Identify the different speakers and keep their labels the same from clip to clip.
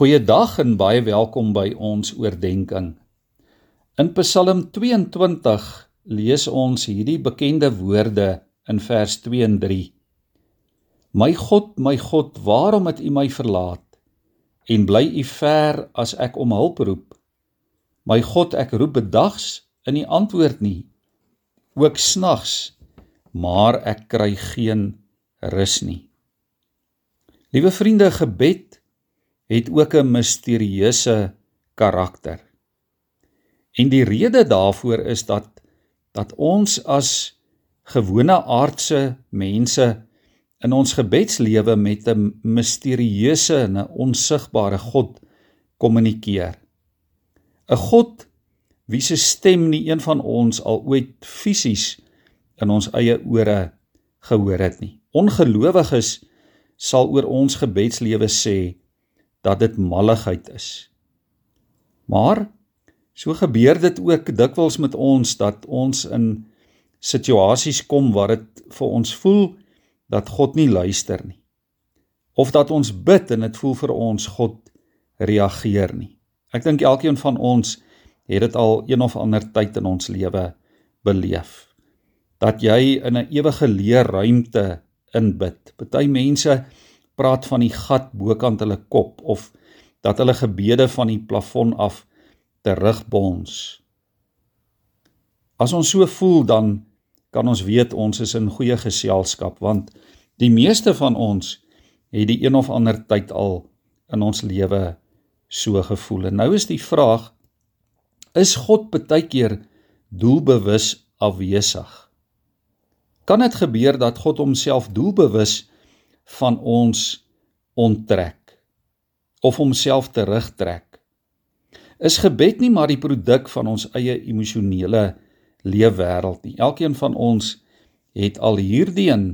Speaker 1: Goeiedag en baie welkom by ons oordeenking. In Psalm 22 lees ons hierdie bekende woorde in vers 2 en 3. My God, my God, waarom het U my verlaat? En bly U ver as ek om hulp roep? My God, ek roep bedags en U antwoord nie. Ook snags, maar ek kry geen rus nie. Liewe vriende, gebed het ook 'n misterieuse karakter. En die rede daarvoor is dat dat ons as gewone aardse mense in ons gebedslewe met 'n misterieuse en 'n onsigbare God kommunikeer. 'n God wie se stem nie een van ons al ooit fisies in ons eie ore gehoor het nie. Ongelowiges sal oor ons gebedslewe sê dat dit malligheid is. Maar so gebeur dit ook dikwels met ons dat ons in situasies kom waar dit vir ons voel dat God nie luister nie. Of dat ons bid en dit voel vir ons God reageer nie. Ek dink elkeen van ons het dit al een of ander tyd in ons lewe beleef. Dat jy in 'n ewige leë ruimte inbid. Party mense praat van die gat bokant hulle kop of dat hulle gebede van die plafon af terugbons. As ons so voel dan kan ons weet ons is in goeie geselskap want die meeste van ons het die een of ander tyd al in ons lewe so gevoel. En nou is die vraag is God baie keer doelbewus afwesig? Kan dit gebeur dat God homself doelbewus van ons onttrek of homself terugtrek. Is gebed nie maar die produk van ons eie emosionele leefwêreld nie. Elkeen van ons het al hierdie en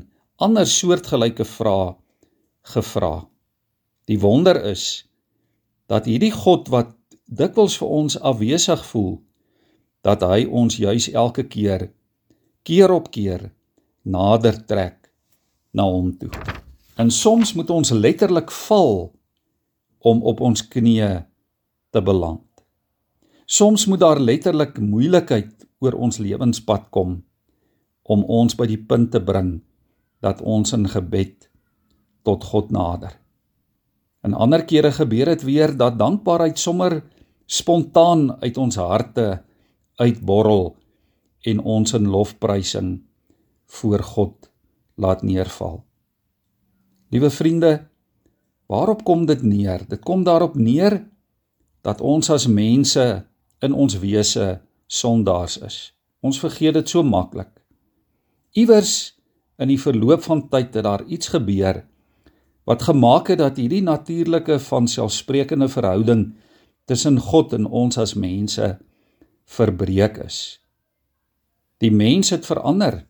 Speaker 1: ander soortgelyke vrae gevra. Die wonder is dat hierdie God wat dikwels vir ons afwesig voel, dat hy ons juis elke keer keer op keer nader trek na hom toe. En soms moet ons letterlik val om op ons knieë te beland. Soms moet daar letterlik moeilikheid oor ons lewenspad kom om ons by die punt te bring dat ons in gebed tot God nader. In ander kere gebeur dit weer dat dankbaarheid sommer spontaan uit ons harte uitborrel en ons in lofprysing voor God laat neerval. Liewe vriende, waarop kom dit neer? Dit kom daarop neer dat ons as mense in ons wese sondaars is. Ons vergeet dit so maklik. Iewers in die verloop van tyd het daar iets gebeur wat gemaak het dat hierdie natuurlike van selfsprekende verhouding tussen God en ons as mense verbreek is. Die mens het verander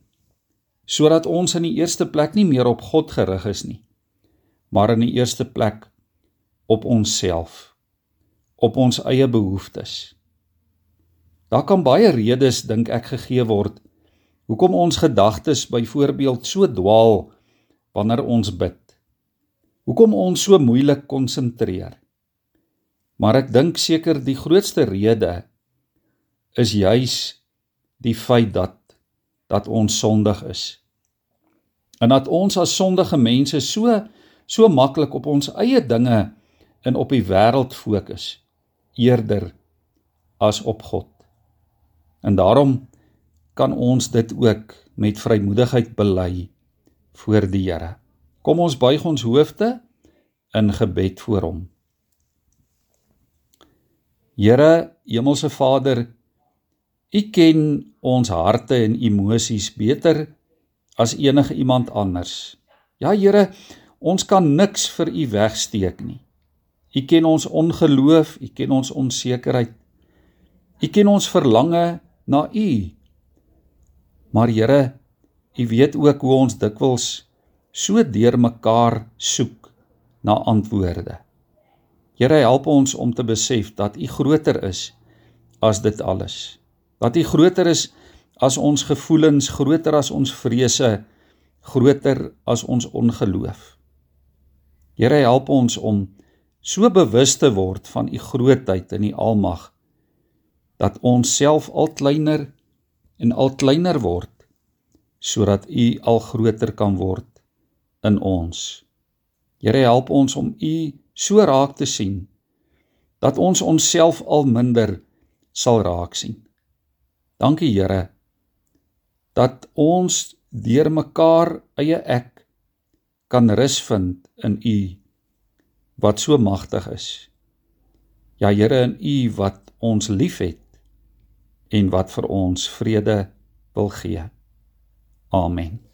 Speaker 1: sodat ons in die eerste plek nie meer op God gerig is nie maar in die eerste plek op onsself, op ons eie behoeftes. Daar kan baie redes dink ek gegee word hoekom ons gedagtes byvoorbeeld so dwaal wanneer ons bid. Hoekom ons so moeilik konsentreer. Maar ek dink seker die grootste rede is juis die feit dat dat ons sondig is. En dat ons as sondige mense so so maklik op ons eie dinge en op die wêreld fokus eerder as op God. En daarom kan ons dit ook met vrymoedigheid bely voor die Here. Kom ons buig ons hoofde in gebed voor hom. Here, Hemelse Vader, U ken ons harte en emosies beter as enige iemand anders. Ja Here, Ons kan niks vir u wegsteek nie. U ken ons ongeloof, u ken ons onsekerheid. U ken ons verlange na u. Maar Here, u weet ook hoe ons dikwels so deurmekaar soek na antwoorde. Here, help ons om te besef dat u groter is as dit alles. Dat u groter is as ons gevoelens, groter as ons vrese, groter as ons ongeloof. Here help ons om so bewus te word van u grootheid en u almag dat ons self al kleiner en al kleiner word sodat u al groter kan word in ons. Here help ons om u so raak te sien dat ons onsself al minder sal raak sien. Dankie Here dat ons deur mekaar eie ek kan rus vind in u wat so magtig is. Ja Here in u wat ons liefhet en wat vir ons vrede wil gee. Amen.